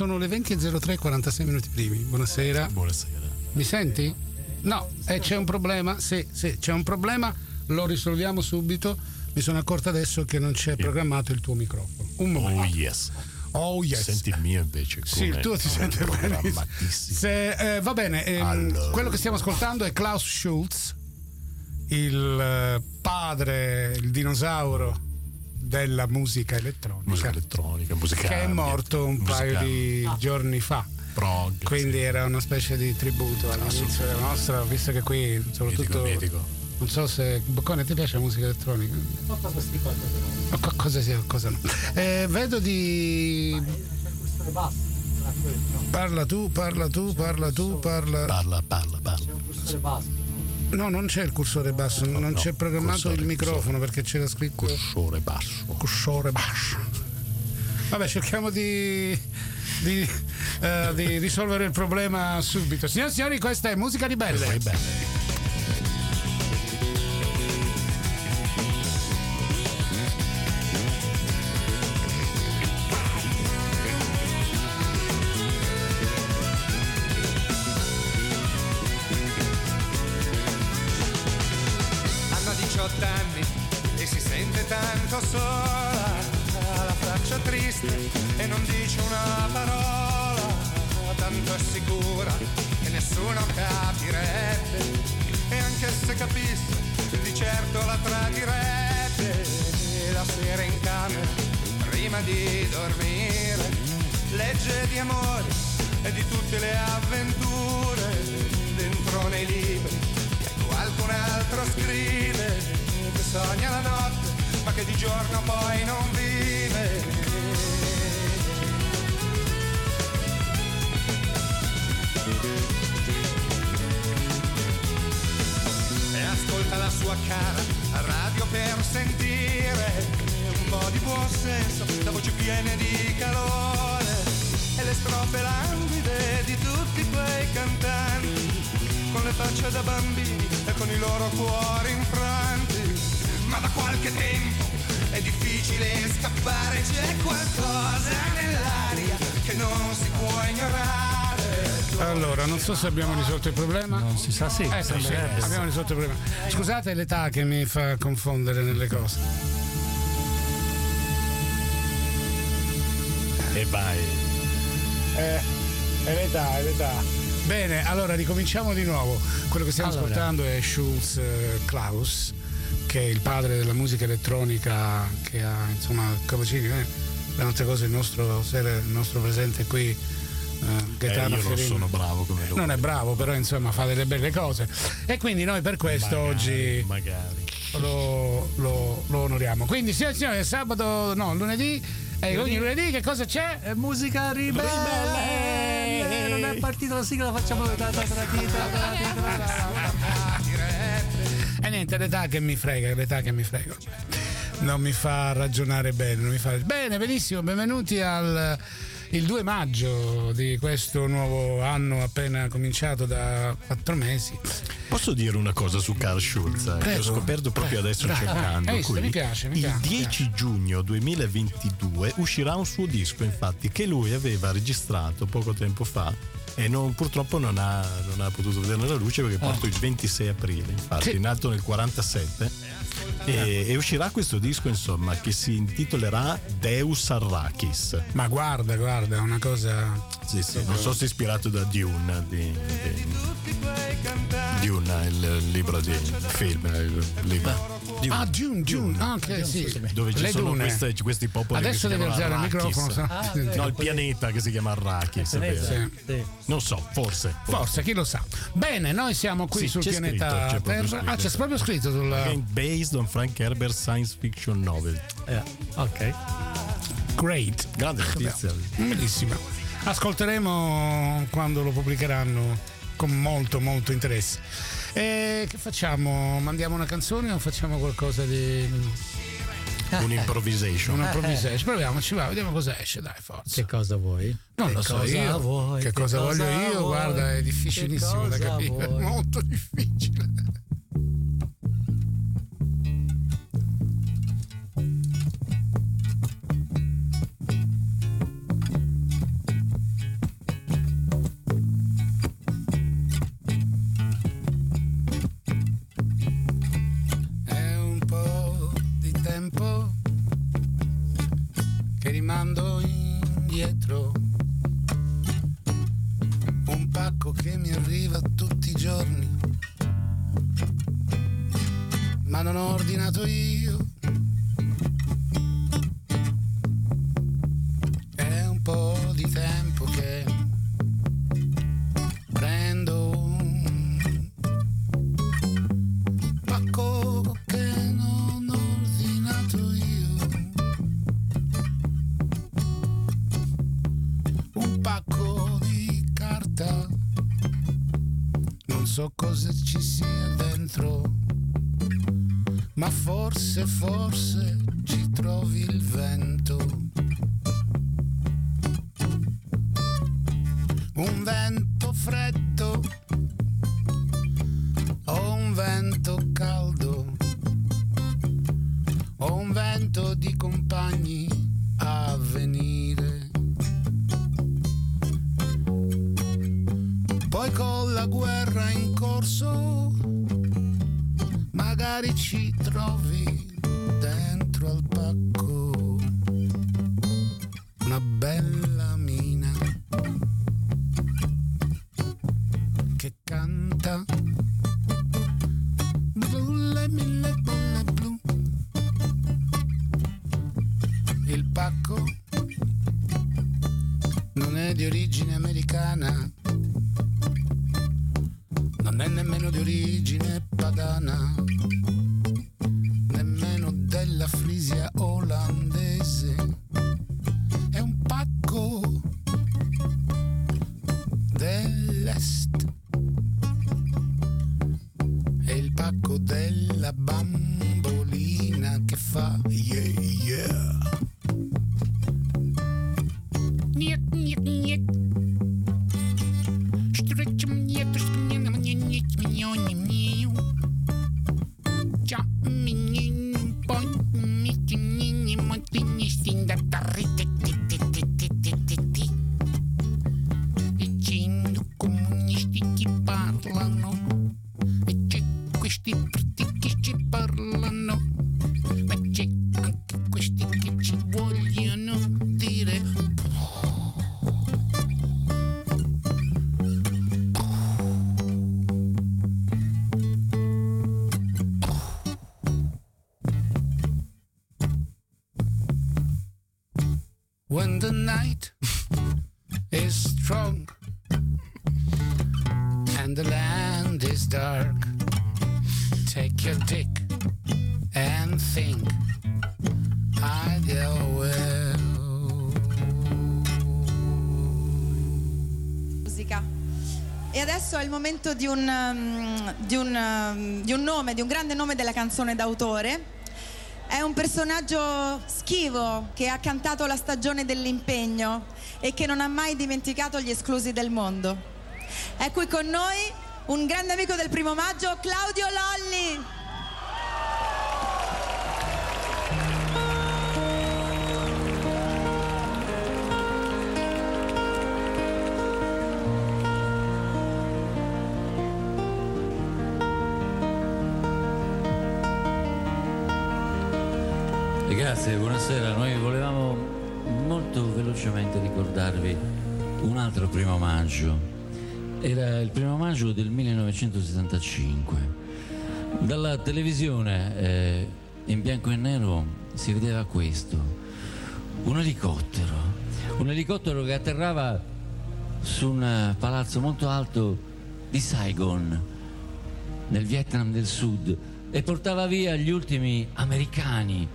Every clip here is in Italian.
sono le 20.03, 46 minuti primi. Buonasera. Buonasera. Mi senti? No, eh, c'è un problema. Sì, sì, c'è un problema. Lo risolviamo subito. Mi sono accorto adesso che non c'è programmato il tuo microfono. Un momento. Oh yes. Oh yes. Senti il mio invece. Sì, il tuo ti sente bene. Se, eh, va bene, ehm, Allora. quello che stiamo ascoltando è Klaus Schulz, il eh, padre, il dinosauro della musica elettronica, Musica elettronica, musica che è morto un musica paio di giorni fa. prog. Quindi era una specie di tributo all'inizio della nostra, visto che qui soprattutto... Mitico, mitico. Non so se Boccone ti piace la musica elettronica? Ma co- cosa sia, cosa no. Eh, vedo di. Parla tu, parla tu, parla tu, parla. Parla, parla, parla. No, non c'è il cursore basso, non c'è programmato cursore, il microfono perché c'era scritto Cursore basso. cursore basso. Vabbè, cerchiamo di. Di, eh, di risolvere il problema subito. Signore e signori, questa è musica di belle. Sola, la faccia triste e non dice una parola, tanto è sicura che nessuno capirebbe. E anche se capisse di certo la tradirebbe la sera in camera prima di dormire legge di amore e di tutte le avventure. Dentro nei libri che qualcun altro scrive che sogna la notte ma che di giorno poi non vive e ascolta la sua cara a radio per sentire un po' di buon senso, la voce piena di calore e le strofe languide di tutti quei cantanti con le facce da bambini e con i loro cuori infranti. Ma da qualche tempo è difficile scappare, c'è qualcosa nell'aria che non si può ignorare. Allora, non so se abbiamo risolto il problema. Non si sa sì. Eh, sì, abbiamo risolto il problema. Scusate l'età che mi fa confondere nelle cose. E vai. Eh, è l'età, è l'età. Bene, allora ricominciamo di nuovo. Quello che stiamo Allora. ascoltando è Schulz eh, Klaus, che è il padre della musica elettronica che ha insomma capocini. Eh? Le altre cose il nostro, il nostro presente qui, eh, Eh, io non sono bravo come lui. Non è bravo, però insomma fa delle belle cose. E quindi noi per questo Magari, oggi Magari. lo, lo- lo onoriamo. Quindi, signore e signori, è sabato, no, lunedì. E ogni lunedì che cosa c'è? Musica ribelle. Non è partita la sigla, facciamo ta- ta- ta- ta- ta- ta- ta- E niente, l'età che mi frega, l'età che mi frega. Non mi fa ragionare bene, non mi fa... Bene, benissimo, benvenuti al il 2 maggio di questo nuovo anno appena cominciato da quattro mesi. Posso dire una cosa su Carl Schulz? eh, Prego. ho scoperto proprio Prego. adesso Dai, cercando. hai visto? Mi piace, mi Il piace, mi 10 giugno 2022 uscirà un suo disco, infatti, che lui aveva registrato poco tempo fa e non- purtroppo non ha, non ha potuto vedere la luce perché è morto il 26 aprile, infatti, Ah. Nato nel 47. E, e uscirà questo disco, insomma, che si intitolerà Deus Arrakis. Ma guarda, guarda, è una cosa... Sì, sì, non so se è ispirato da Dune, di, di- Dune, il libro di film, il libro. Dune. Ah, June, June, ah, ok, sì. dove ci Le sono dune. queste- questi popoli Adesso che si devi chiamano alzare il microfono. se no- il pianeta che si chiama Arrakis? Sì. Sì. Non so, forse. Forse, chi lo sa. Bene, noi siamo qui Sì, sul c'è pianeta scritto, Terra. Ah, c'è proprio scritto sul. Based on Frank Herbert science fiction novel. Eh, ok. Great. Grande notizia. Bellissimo. Ascolteremo quando lo pubblicheranno con molto, molto interesse. E che facciamo? Mandiamo una canzone o facciamo qualcosa di. Un improvisation. Una improvvisation? Proviamoci, va, vediamo cosa esce, dai, forza. Che cosa vuoi? Non Che lo so cosa io. vuoi? che cosa voglio io? vuoi? Guarda, è difficilissimo Che da cosa capire. vuoi? Molto difficile. Di origine americana. Non è nemmeno di origine padana momento di un, um, di, un, um, di un nome, di un grande nome della canzone d'autore. È un personaggio schivo che ha cantato la stagione dell'impegno e che non ha mai dimenticato gli esclusi del mondo. È qui con noi un grande amico del primo maggio, Claudio Lolli. Grazie, buonasera. Noi volevamo molto velocemente ricordarvi un altro primo maggio. Era il primo maggio del 1975. Dalla televisione eh, in bianco e nero si vedeva questo, un elicottero, un elicottero che atterrava su un palazzo molto alto di Saigon, nel Vietnam del Sud, e portava via gli ultimi americani,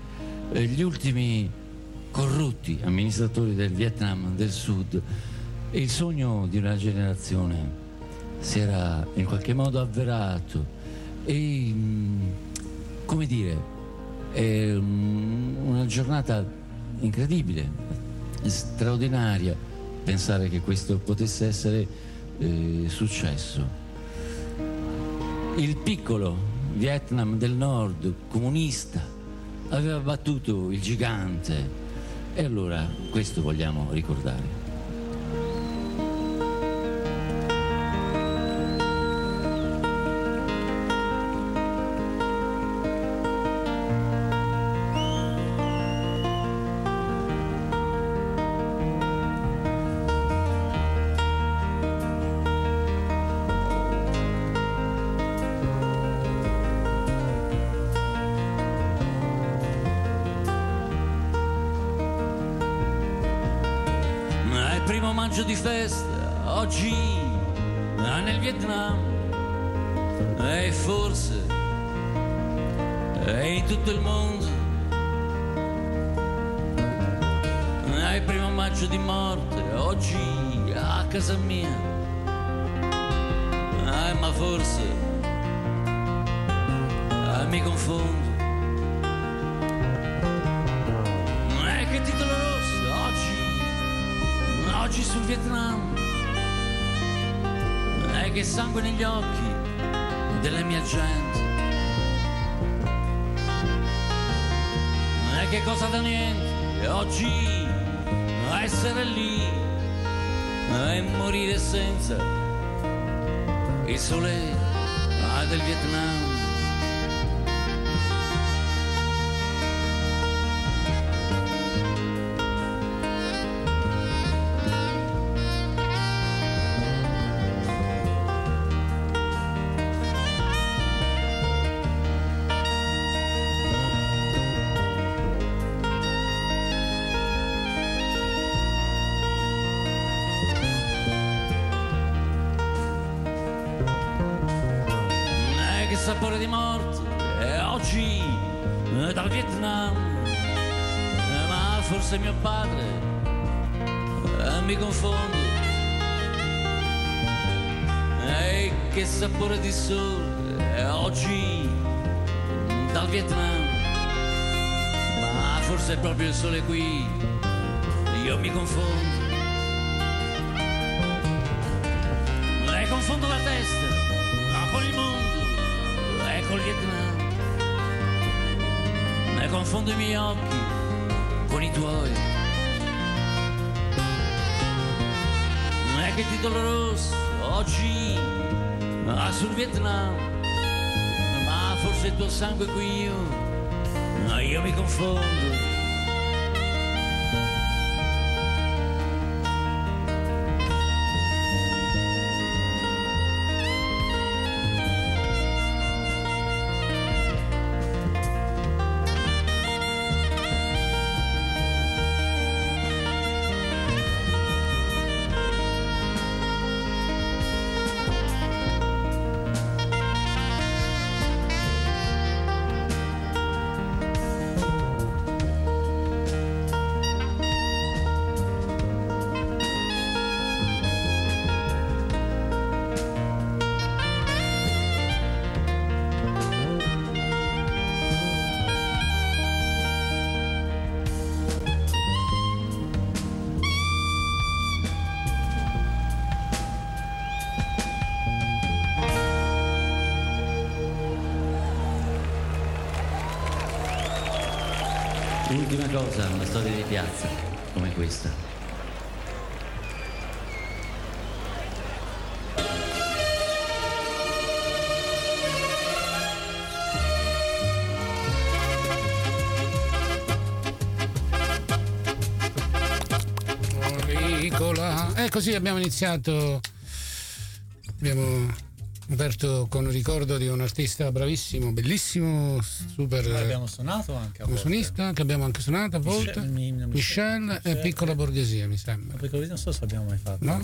gli ultimi corrotti amministratori del Vietnam del Sud. Il sogno di una generazione si era in qualche modo avverato e, mm, come dire, è un- una giornata incredibile, straordinaria pensare che questo potesse essere eh, successo. Il piccolo Vietnam del Nord, comunista, aveva battuto il gigante e allora questo vogliamo ricordare. Primo maggio di festa, oggi nel Vietnam. E forse è in tutto il mondo. È il primo maggio di morte, oggi a casa mia. Eh, ma forse eh, mi confondo. Vietnam. Eh, che sangue negli occhi della mia gente. E che cosa da niente, oggi essere lì e morire senza il sole del Vietnam. Vietnam Eh, ma forse mio padre eh, mi confondo e che sapore di sole oggi dal Vietnam. Ma forse è proprio il sole qui io mi confondo. E confondo la testa con il mondo e col Vietnam confondo i miei occhi con i tuoi. E che titolo rosso oggi ah, sul Vietnam. Ma forse il tuo sangue qui io io mi confondo cosa, una storia di piazza come questa. Ricola. E così abbiamo iniziato. Abbiamo aperto con un ricordo di un artista bravissimo, bellissimo, super. Noi abbiamo suonato anche a suonista che abbiamo anche suonato a volte. Michel- Michel, Michel- e Piccola Borghesia, mi sembra. Perché non so se abbiamo mai fatto. No?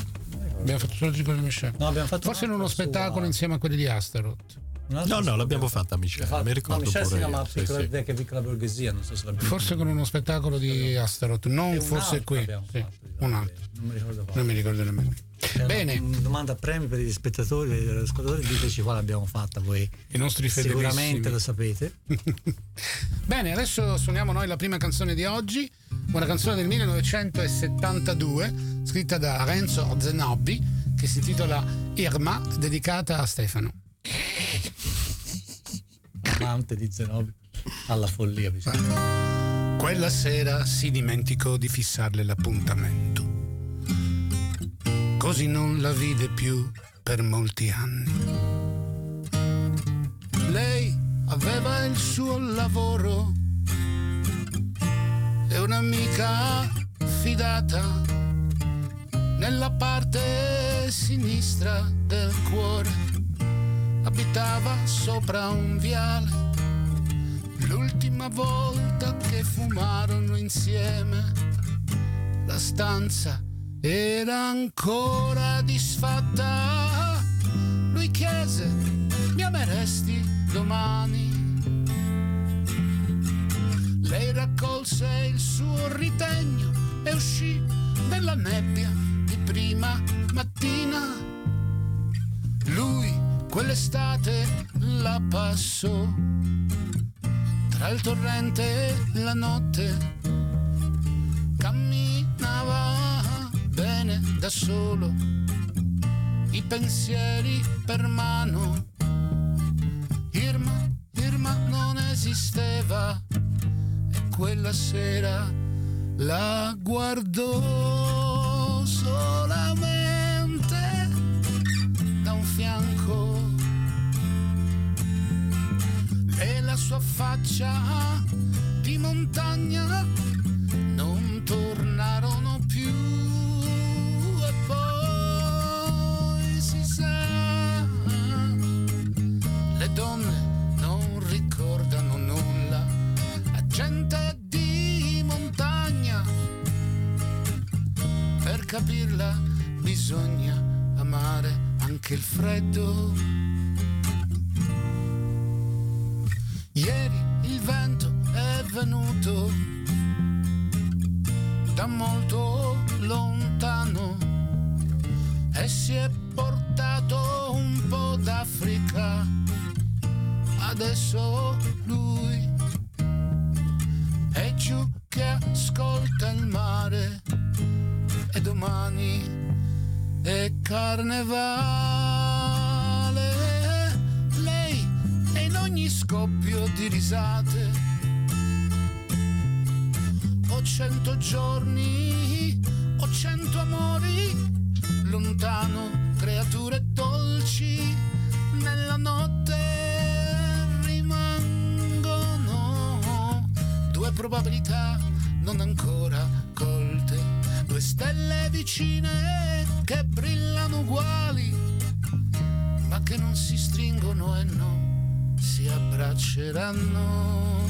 Abbiamo fatto solo il ricordo di Michel. No, abbiamo fatto Forse in un uno spettacolo suo- insieme a quelli di Astaroth. No, no, l'abbiamo abbiamo fatta a Michele, fatto. mi ricordo no, Michel pure si chiama sì, piccola, sì. vecchia piccola borghesia, non so se l'abbiamo Forse con uno spettacolo di Astaroth, non un forse qui. Sì, fatto, un altro. Non mi ricordo quale. Non mi ricordo nemmeno. C'è Bene, Una, una domanda a premi per gli spettatori, per gli ascoltatori, diteci quale abbiamo fatta voi. i nostri fedelissimi. Sicuramente lo sapete. Bene, adesso suoniamo noi la prima canzone di oggi, una canzone del 1972, scritta da Renzo Zenobbi, che si intitola Irma, dedicata a Stefano. Amante di Zenobi alla follia. Quella sera si dimenticò di fissarle l'appuntamento. Così non la vide più per molti anni. Lei aveva il suo lavoro e un'amica fidata nella parte sinistra del cuore. Abitava sopra un viale L'ultima volta che fumarono insieme, la stanza era ancora disfatta. Lui chiese, mi ameresti domani? Lei raccolse il suo ritegno e uscì nella nebbia di prima mattina. Lui quell'estate la passò tra il torrente e la notte. Da solo, i pensieri per mano. Irma, Irma non esisteva e quella sera la guardò solamente da un fianco e la sua faccia di montagna non tornarono capirla bisogna amare anche il freddo Ieri il vento è venuto da molto lontano e si è portato un po' d'Africa. Adesso lui è giù che ascolta il mare domani è carnevale. Lei è in ogni scoppio di risate. Ho cento giorni, ho cento amori, lontano creature dolci nella notte rimangono due probabilità non ancora stelle vicine che brillano uguali, ma che non si stringono e non si abbracceranno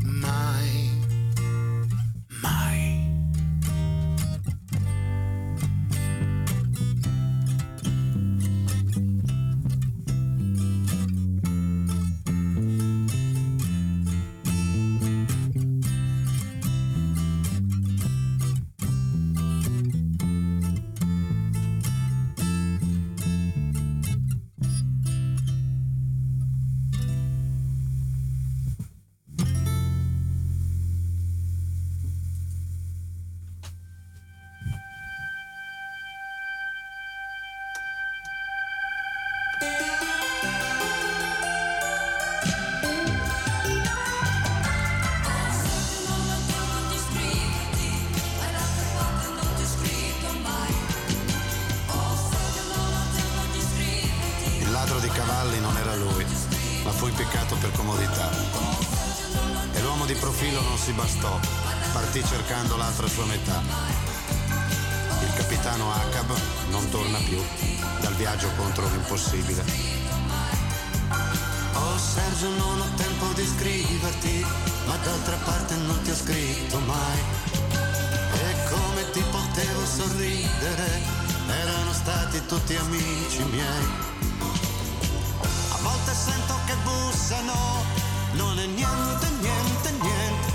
mai, mai. Acab non torna più dal viaggio contro l'impossibile. Oh Sergio, non ho tempo di scriverti, ma d'altra parte non ti ho scritto mai. E come ti potevo sorridere, erano stati tutti amici miei. A volte sento che bussano, non è niente, niente, niente.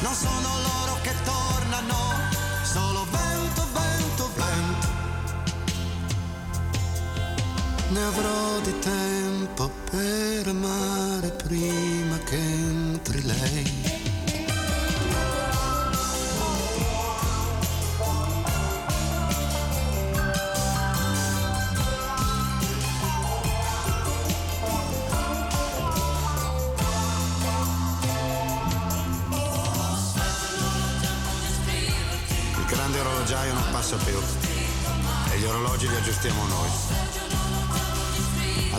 Non sono loro che tornano, Ne avrò di tempo per amare prima che entri lei. Il grande orologiaio non passa più e gli orologi li aggiustiamo noi.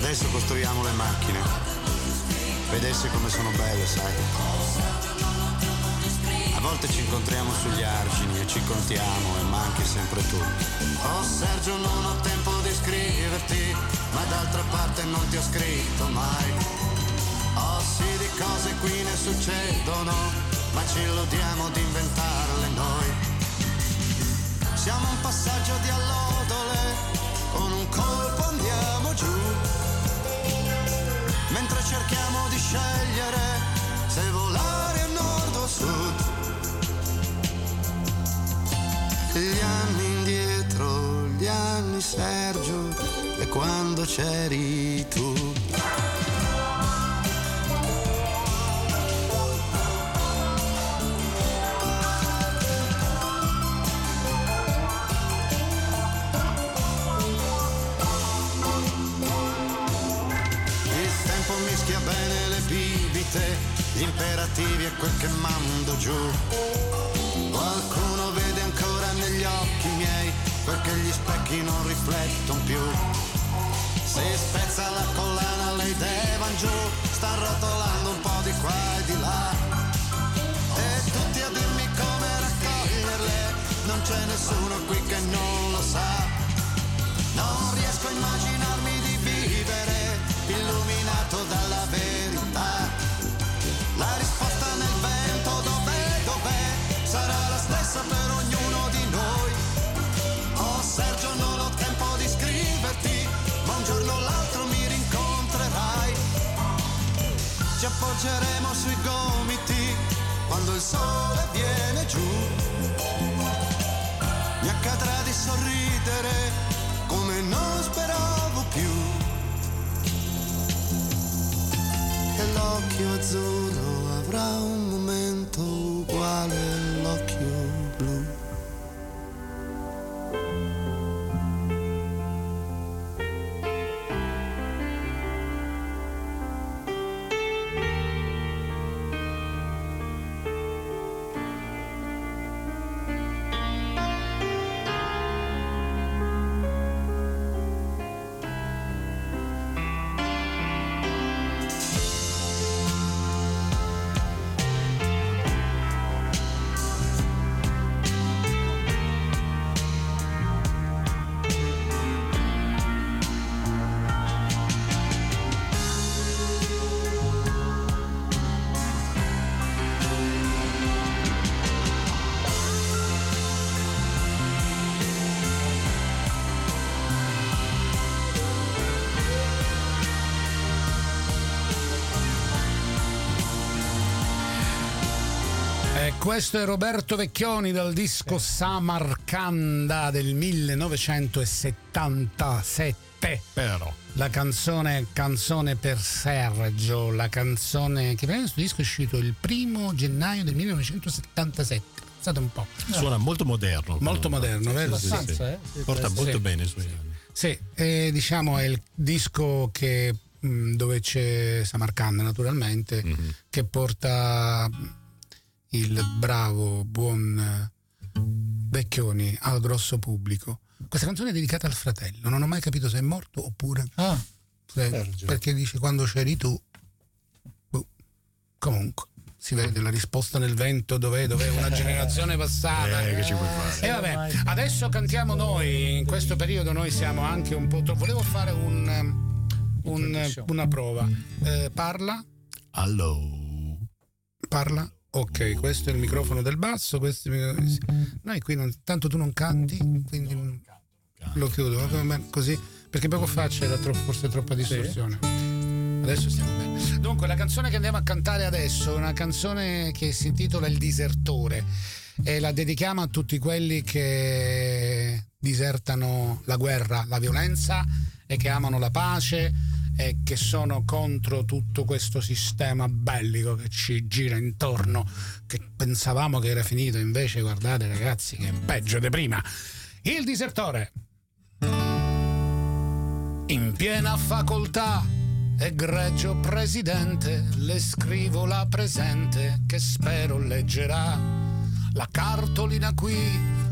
Adesso costruiamo le macchine. Vedesse come sono belle, sai. A volte ci incontriamo sugli argini e ci contiamo e manchi sempre tu. Oh Sergio, non ho tempo di scriverti, ma d'altra parte non ti ho scritto mai. Oh sì, di cose qui ne succedono, ma ci illudiamo di inventarle noi. Siamo un passaggio di allodole, con un colpo andiamo giù. Mentre cerchiamo di scegliere se volare a nord o a sud. Gli anni indietro, gli anni Sergio, e quando c'eri tu. Bibite, gli imperativi e quel che mando giù. Qualcuno vede ancora negli occhi miei che gli specchi non riflettono più. Si spezza la collana, le idee van giù, sta rotolando un po' di qua e di là. E tutti a dirmi come raccoglierle, non c'è nessuno qui che non lo sa. Non riesco a immaginarmi Ci appoggeremo sui gomiti quando il sole viene giù. Mi accadrà di sorridere come non speravo più. E l'occhio azzurro avrà un questo è Roberto Vecchioni dal disco Samarcanda del 1977. Però. La canzone Canzone per Sergio, la canzone che prende questo disco è uscito il primo gennaio del 1977. Pensate un po'. Suona molto moderno. Molto moderno, vero? Sì, sì, sì. Eh? Porta molto bene i suoi anni. Sì, e diciamo è il disco che, mh, dove c'è Samarcanda naturalmente, Mhm. che porta il bravo, buon eh, Vecchioni al grosso pubblico. Questa canzone è dedicata al fratello, non ho mai capito se è morto oppure... Ah, se- perché dice quando c'eri tu... boh. Comunque, si vede la risposta nel vento, dov'è, dov'è una generazione passata. Eh, che ci puoi fare? E vabbè, adesso cantiamo noi, in questo periodo noi siamo anche un po'... tro- Volevo fare un, un- una prova. Eh, parla, Hello. parla. Ok, questo è il microfono del basso. questo è il microfono- Noi qui non, tanto tu non canti, quindi non- lo chiudo va bene, così perché poco fa c'era tro- forse troppa distorsione. Adesso stiamo bene. Dunque, la canzone che andiamo a cantare adesso è una canzone che si intitola Il disertore e la dedichiamo a tutti quelli che disertano la guerra, la violenza e che amano la pace e che sono contro tutto questo sistema bellico che ci gira intorno, che pensavamo che era finito, invece guardate ragazzi che è peggio di prima. Il disertore. In piena facoltà, egregio presidente, le scrivo la presente che spero leggerà. La cartolina qui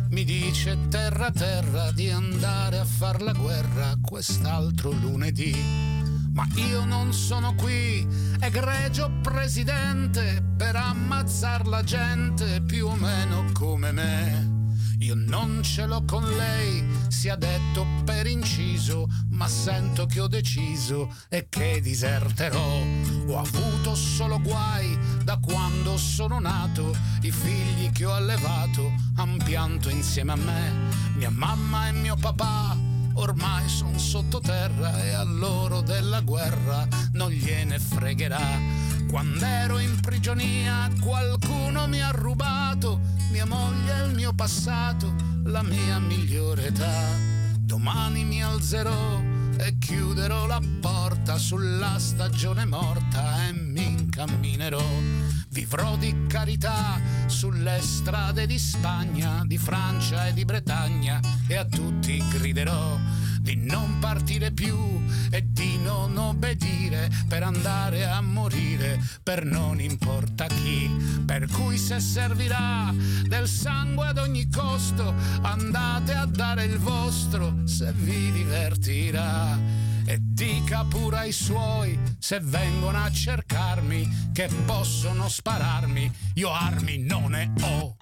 mi dice terra terra di andare a far la guerra quest'altro lunedì. Ma io non sono qui, egregio presidente, per ammazzar la gente più o meno come me. Io non ce l'ho con lei, sia detto per inciso, ma sento che ho deciso e che diserterò. Ho avuto solo guai da quando sono nato, i figli che ho allevato han pianto insieme a me, mia mamma e mio papà ormai son sottoterra e a loro della guerra non gliene fregherà. Quando ero in prigionia qualcuno mi ha rubato mia moglie e il mio passato, la mia migliore età. Domani mi alzerò e chiuderò la porta sulla stagione morta e mi incamminerò. Vivrò di carità sulle strade di Spagna, di Francia e di Bretagna e a tutti griderò di non partire più e di non obbedire per andare a morire per non importa chi. Per cui se servirà del sangue ad ogni costo, andate a dare il vostro se vi divertirà. E dica pure ai suoi se vengono a cercarmi che possono spararmi, io armi non ne ho.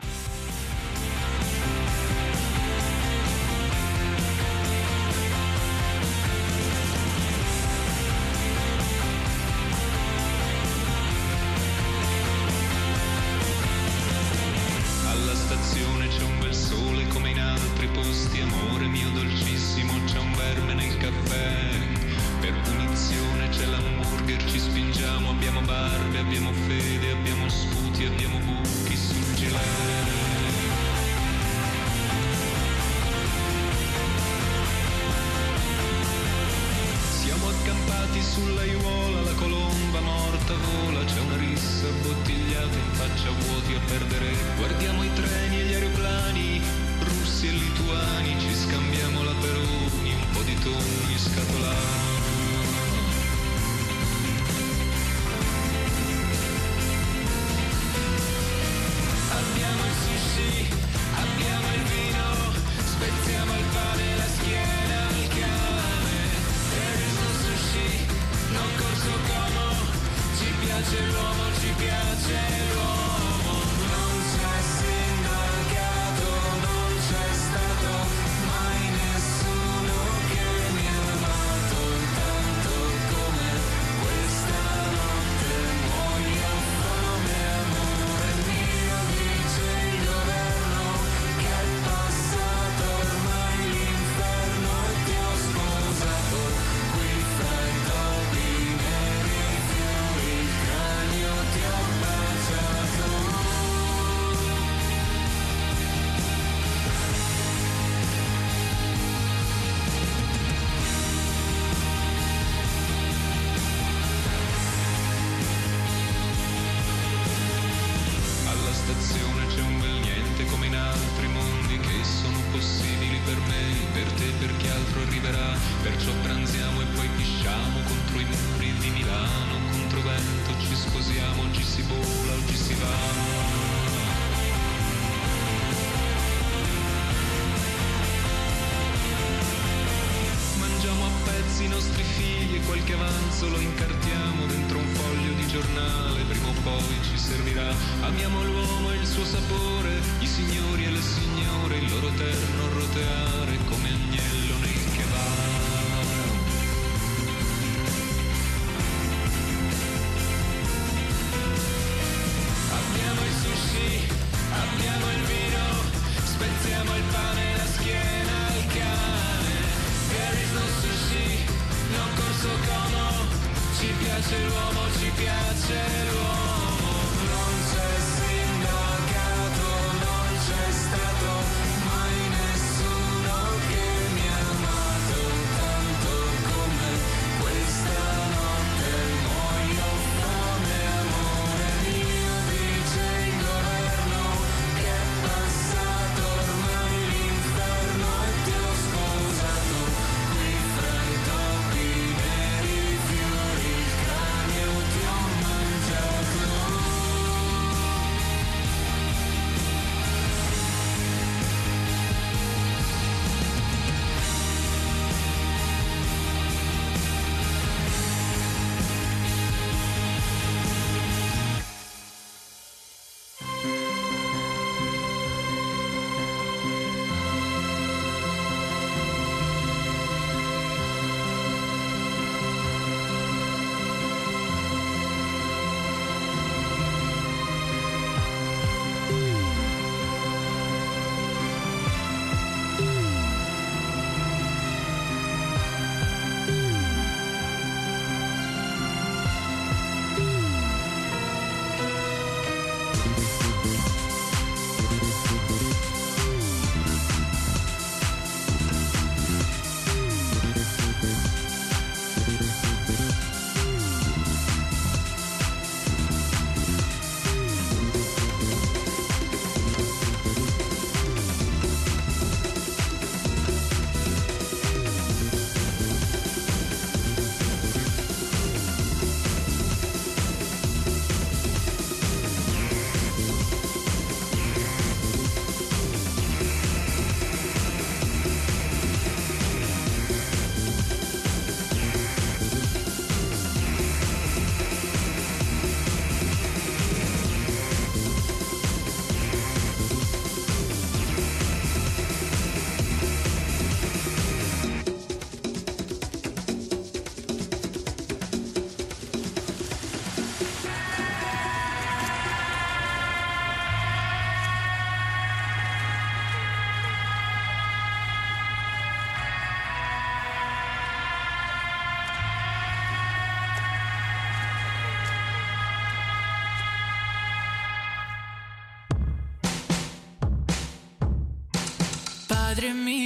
to me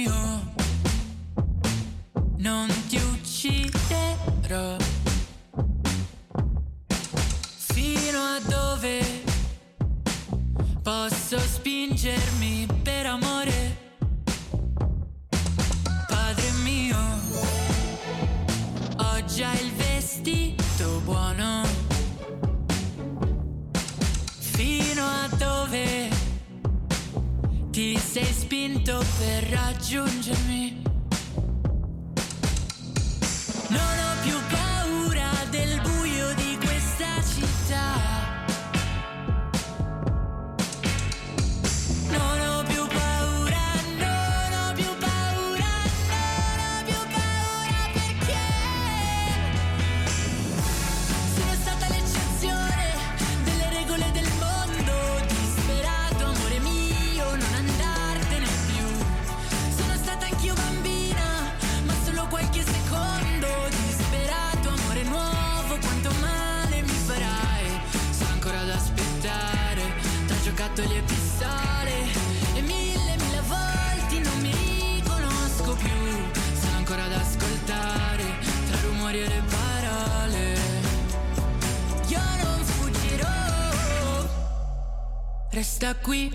Resta qui,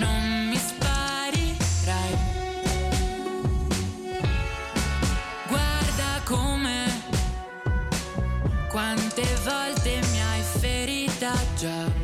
non mi sparirai. Guarda come, quante volte mi hai ferita già.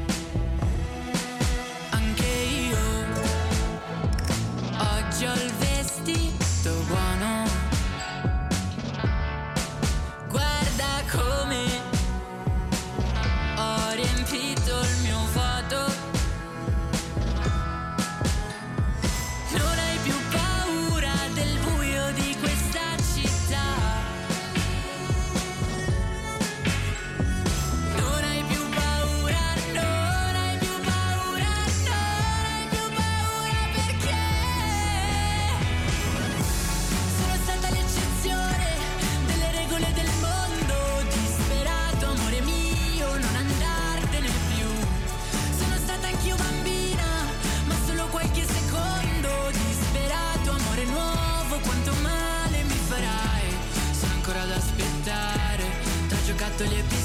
Toliepi.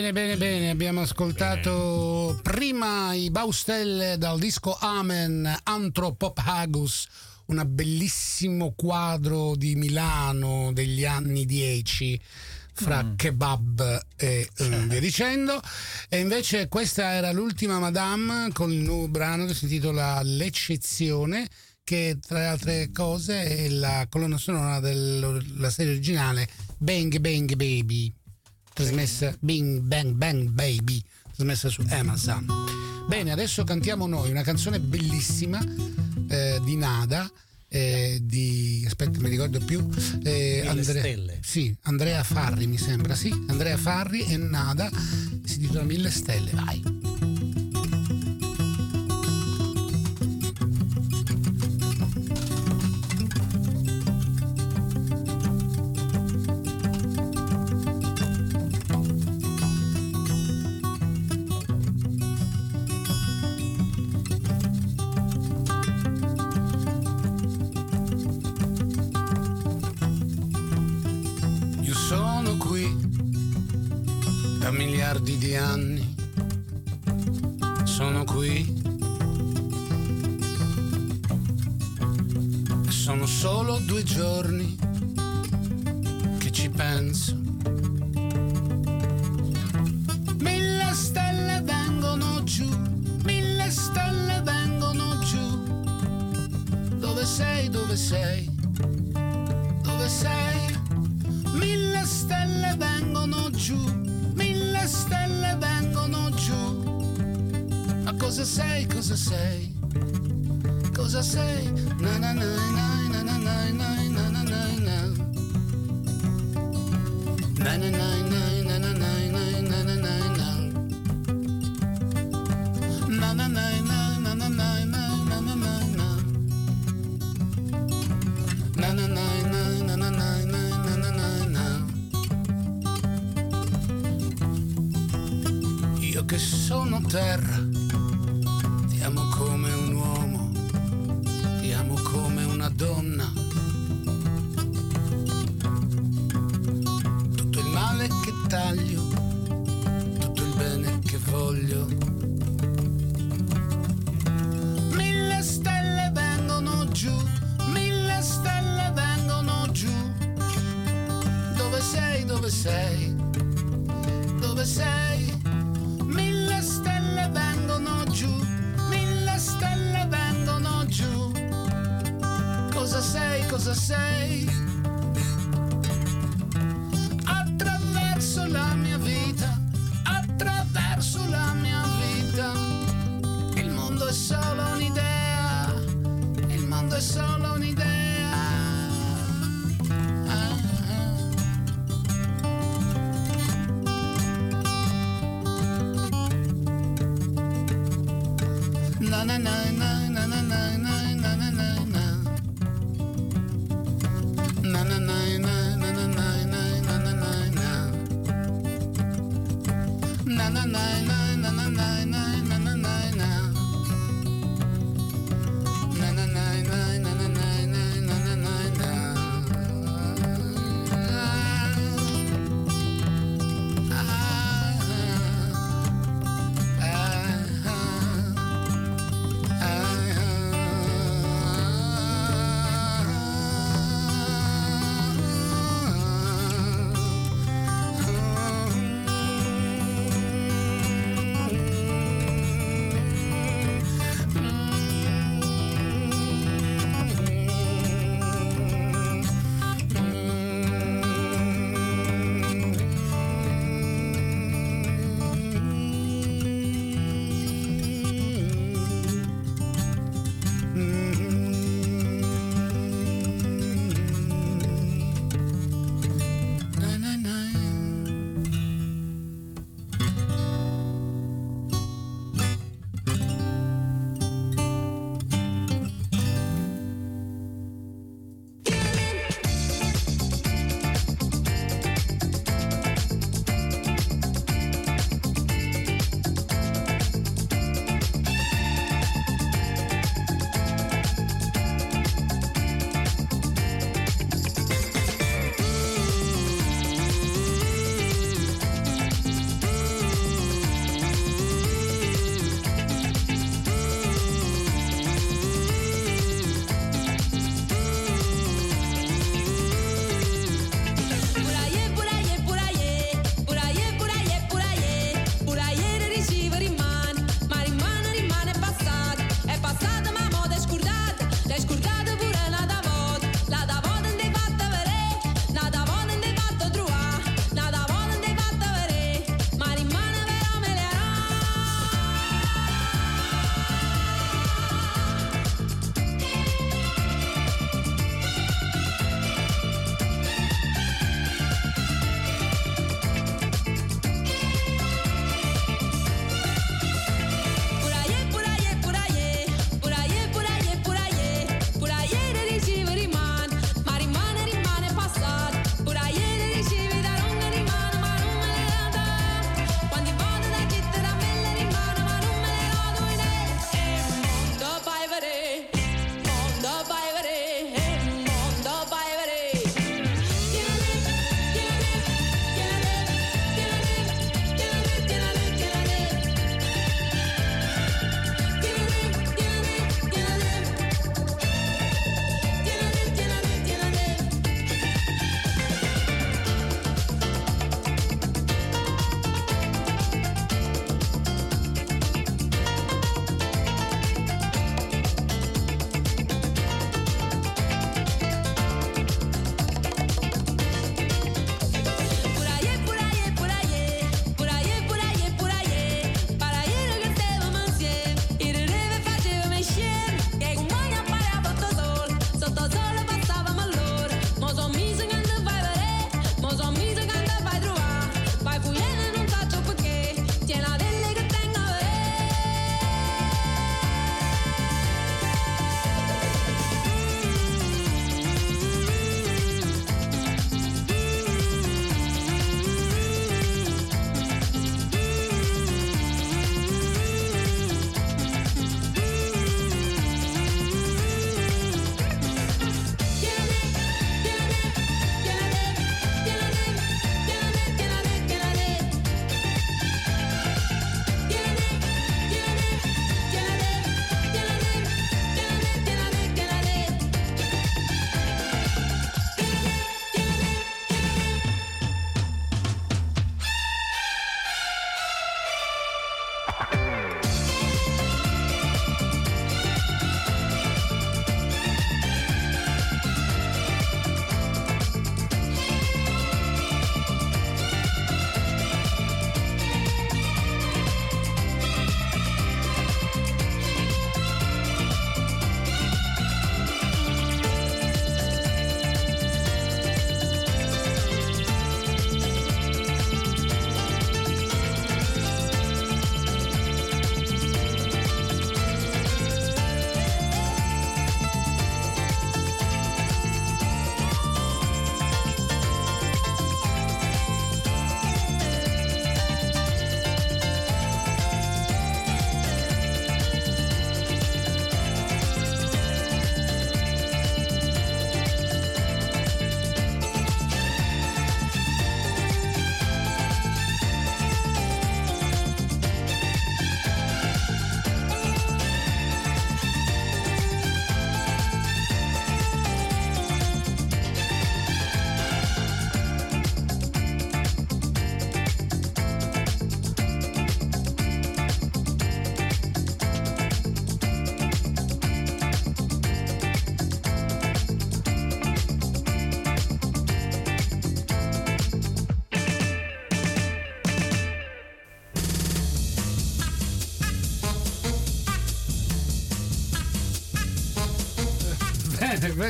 Bene, bene, bene, abbiamo ascoltato bene. prima i Baustelle dal disco Amen Anthropophagus, un bellissimo quadro di Milano degli anni 10 fra mm. kebab e um, via dicendo. E invece questa era l'ultima Madame con il nuovo brano che si intitola L'eccezione, che tra le altre cose è la colonna sonora della serie originale Bang Bang Baby trasmessa Bing Bang Bang Baby, trasmessa su Amazon. Bene, adesso cantiamo noi una canzone bellissima eh, di Nada. Eh, di aspetta mi ricordo più eh, Andrea, sì, Andrea Farri mi sembra sì Andrea Farri e Nada si titola Mille Stelle vai um, dove sei? Dove sei? Mille stelle vengono giù, mille stelle vengono giù. Cosa sei? Cosa sei?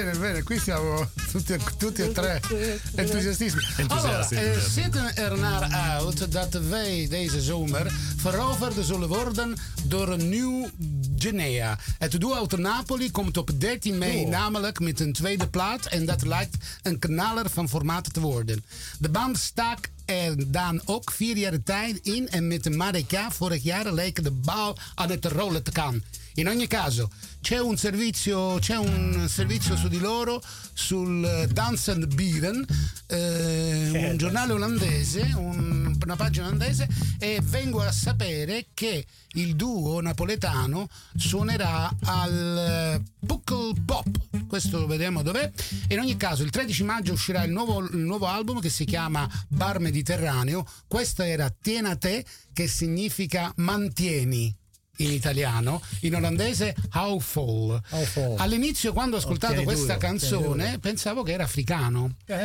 Bene, bene, qui siamo tutti, tutti e tre enthousiastissimi. Allora, eh, enthousiasti. zitten er naar uit dat wij deze zomer veroverd zullen worden door Nieuw Guinea. Het duo uit Napoli komt op 13 mei namelijk met een tweede plaat en dat lijkt een knaller van formaat te worden. De band stak er dan ook vier jaar tijd in en met de Marika vorig jaar leek de bal aan het rollen te gaan. In ogni caso, c'è un servizio, c'è un servizio su di loro sul eh, Dance and Bieren, eh, un giornale olandese, un- una pagina olandese, e vengo a sapere che il duo napoletano suonerà al eh, Puckle Pop. Questo lo vedremo dov'è. In ogni caso, il 13 maggio uscirà il nuovo, il nuovo album che si chiama Bar Mediterraneo. Questa era Tiena te, che significa mantieni in italiano, in olandese How Fall. How Fall. All'inizio, quando ho ascoltato Ok, questa duro, canzone, ok, duro. pensavo che era africano. Eh,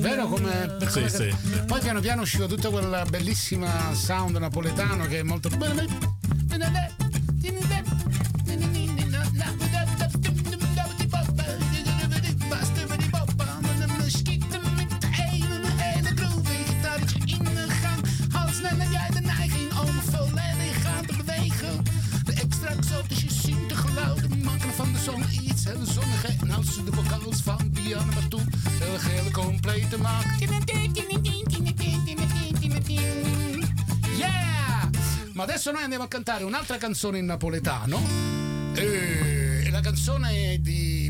Vero come, per Sì, come- sì. Poi piano piano usciva tutta quella bellissima sound napoletano che è molto zon iets heel zonnig. En als ze de vocals van piano maar toe heel geheel compleet te maken. Yeah! Ma adesso noi andiamo a cantare un'altra canzone in napoletano. Eh, E la canzone è di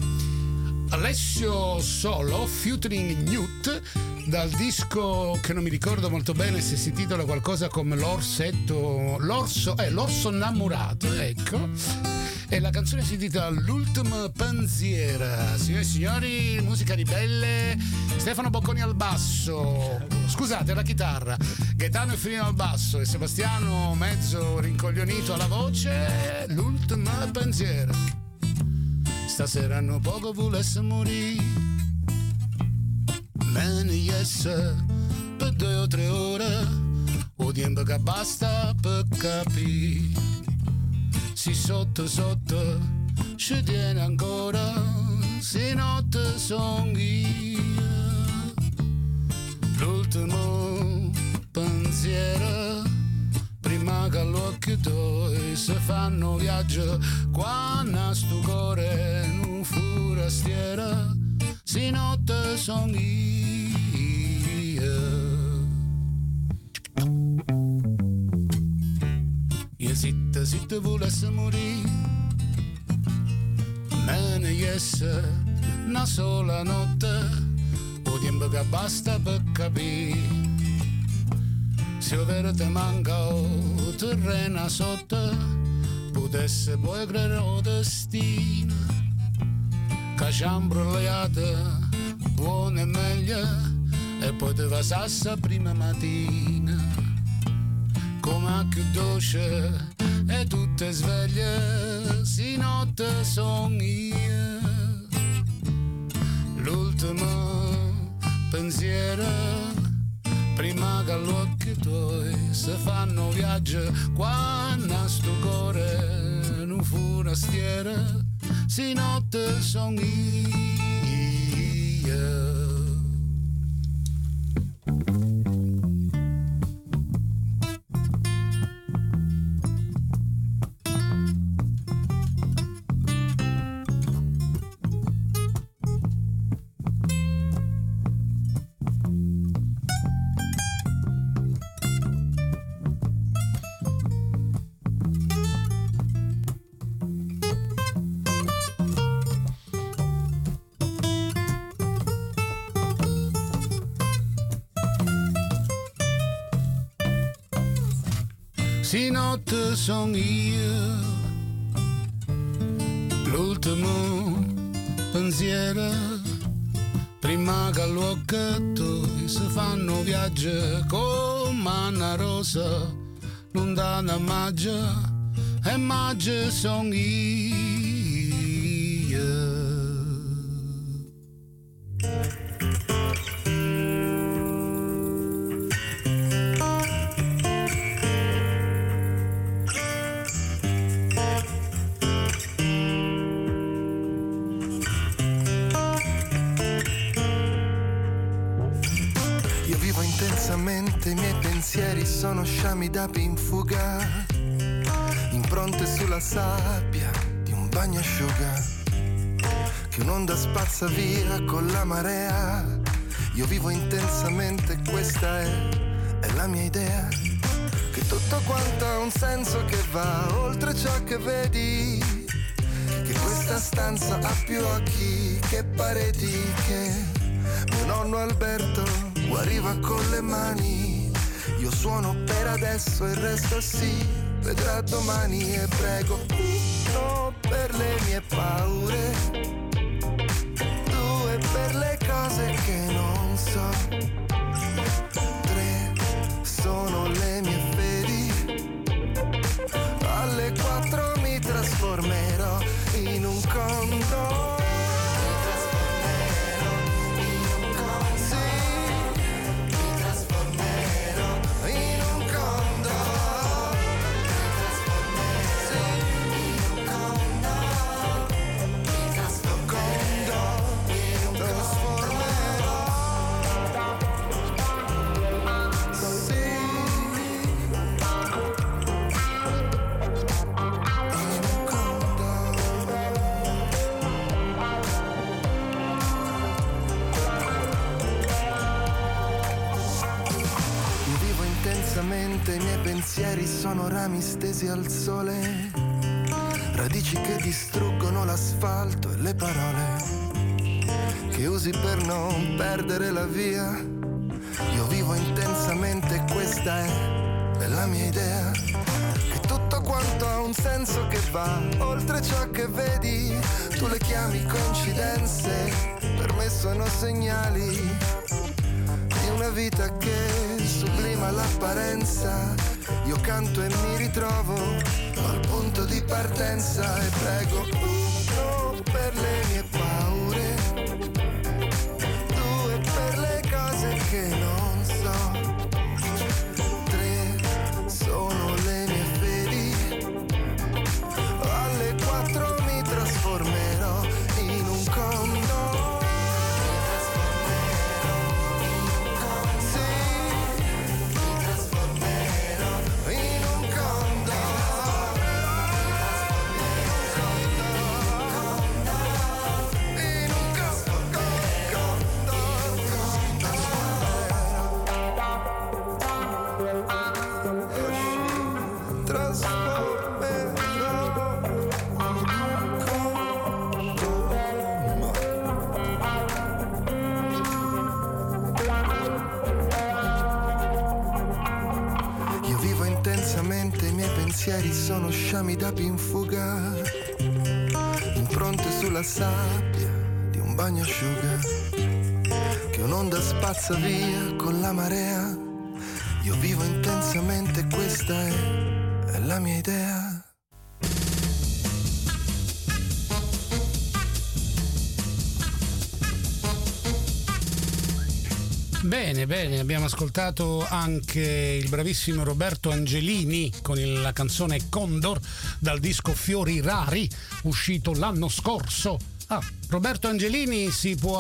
Alessio Solo featuring Newt dal disco che non mi ricordo molto bene se si titola qualcosa come L'orsetto l'orso eh, l'orso innamorato ecco. E la canzone si intitola L'ultima pensiera signore e signori musica ribelle Stefano Bocconi al basso. Scusate la chitarra. Gaetano e Frino al basso e Sebastiano mezzo rincoglionito alla voce. L'ultima pensiera Stasera non poco volesse morire. Me ne per due o tre ore O tempo che basta per capire. Si sotto sotto ci tiene ancora Se notte son io L'ultimo pensiero Prima che l'occhio tuoi si fanno viaggio Quando a sto cuore non forastiera Si notte son io Io zitta, zitta volesse morire Me ne yes una sola notte O tempo che basta per capire se ovvero te manca o terrena sotto, potesse poi credere o destino. Che ci han brogliato, buono e meglio, e poi te va sassa prima mattina. Come a più dolce e tutte sveglie, si notte son io. L'ultimo pensiero prima che l'occhio tuoi si fanno viaggio quando sto cuore non forastiera si notte son io Si notte son io l'ultimo pensiero prima che l'occhio si fanno viaggio come una rosa lontana magia e magia son io che un'onda spazza via con la marea. Io vivo intensamente, questa è, è la mia idea, che tutto quanto ha un senso che va oltre ciò che vedi, che questa stanza ha più occhi che pareti, che mio nonno Alberto guariva con le mani. Io suono per adesso e resto si vedrà domani e prego uno per le mie paure, sono rami stesi al sole, radici che distruggono l'asfalto e le parole che usi per non perdere la via. Io vivo intensamente, questa è, la mia idea, che tutto quanto ha un senso che va oltre ciò che vedi. Tu le chiami coincidenze, per me sono segnali di una vita che sublima l'apparenza. Io canto e mi ritrovo al punto di partenza e prego uno per le mie paure, sono sciami d'api in fuga, impronte sulla sabbia di un bagnasciuga, che un'onda spazza via con la marea. Io vivo intensamente, questa è, è la mia idea. Bene, bene, abbiamo ascoltato anche il bravissimo Roberto Angelini con la canzone Condor dal disco Fiori Rari, uscito l'anno scorso. Ah, Roberto Angelini si può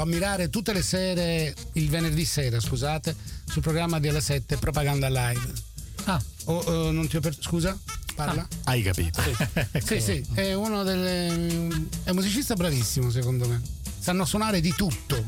ammirare tutte le sere, il venerdì sera, scusate, sul programma della 7 Propaganda Live. Ah, oh, eh, non ti ho per... scusa? Parla? Hai capito. Sì, sì, è uno delle. è un musicista bravissimo secondo me. Sanno suonare di tutto,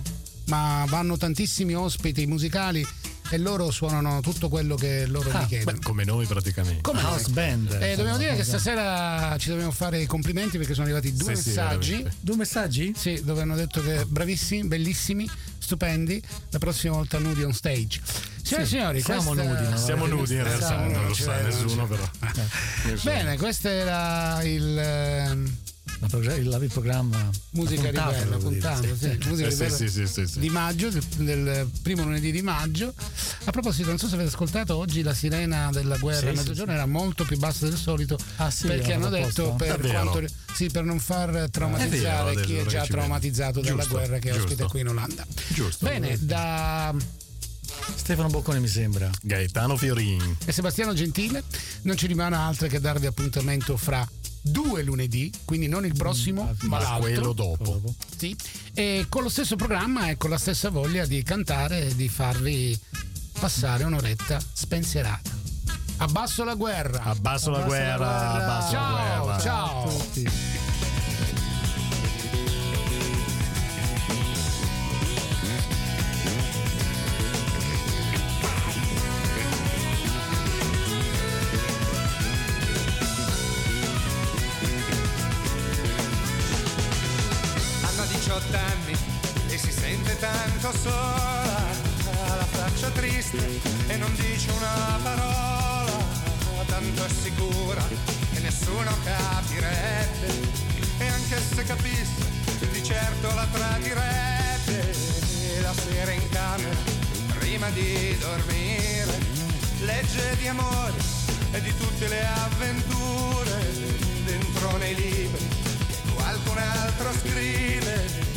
ma vanno tantissimi ospiti musicali e loro suonano tutto quello che loro Ah, gli chiedono. beh, come noi praticamente. Come House noi. band. Eh, dobbiamo dire che stasera ci dobbiamo fare i complimenti perché sono arrivati due Sì, sì, messaggi. veramente. Due messaggi? Sì, dove hanno detto che bravissimi, bellissimi, stupendi. La prossima volta nudi on stage. Signore e signori, siamo questa- nudi, no? Siamo nudi in realtà, Siamo non lo nudi, sa eh, nessuno però. Nessuno. Bene, questo era il il, il programma Musica puntata, Ribella, puntata, sì. sì, Musica Eh, sì, Ribella sì, sì, di maggio, del, del primo lunedì di maggio. A proposito, non so se avete ascoltato, oggi la sirena della guerra Sì, a sì, mezzogiorno era molto più bassa del solito Ah, sì, perché hanno detto per, quanto, sì, per non far È vero, traumatizzare adesso chi è già traumatizzato penso. dalla Giusto, guerra che è ospite giusto. qui in Olanda. Giusto. Bene, da Stefano Bocconi mi sembra. Gaetano Fiorini. e Sebastiano Gentile non ci rimane altro che darvi appuntamento fra due lunedì, quindi non il prossimo, ma Ma l'altro. quello dopo. Sì, e con lo stesso programma e con la stessa voglia di cantare e di farvi passare un'oretta spensierata. Abbasso la guerra. Abbasso la guerra, abbasso la Ciao, guerra. ciao. Hanno 18 anni e si sente tanto sola, ha la faccia triste e non dice una parola, tanto è sicura che nessuno capirebbe e anche se capisse di certo la tradirebbe. La sera in camera prima di dormire legge di amore e di tutte le avventure dentro nei libri qualcun altro scrive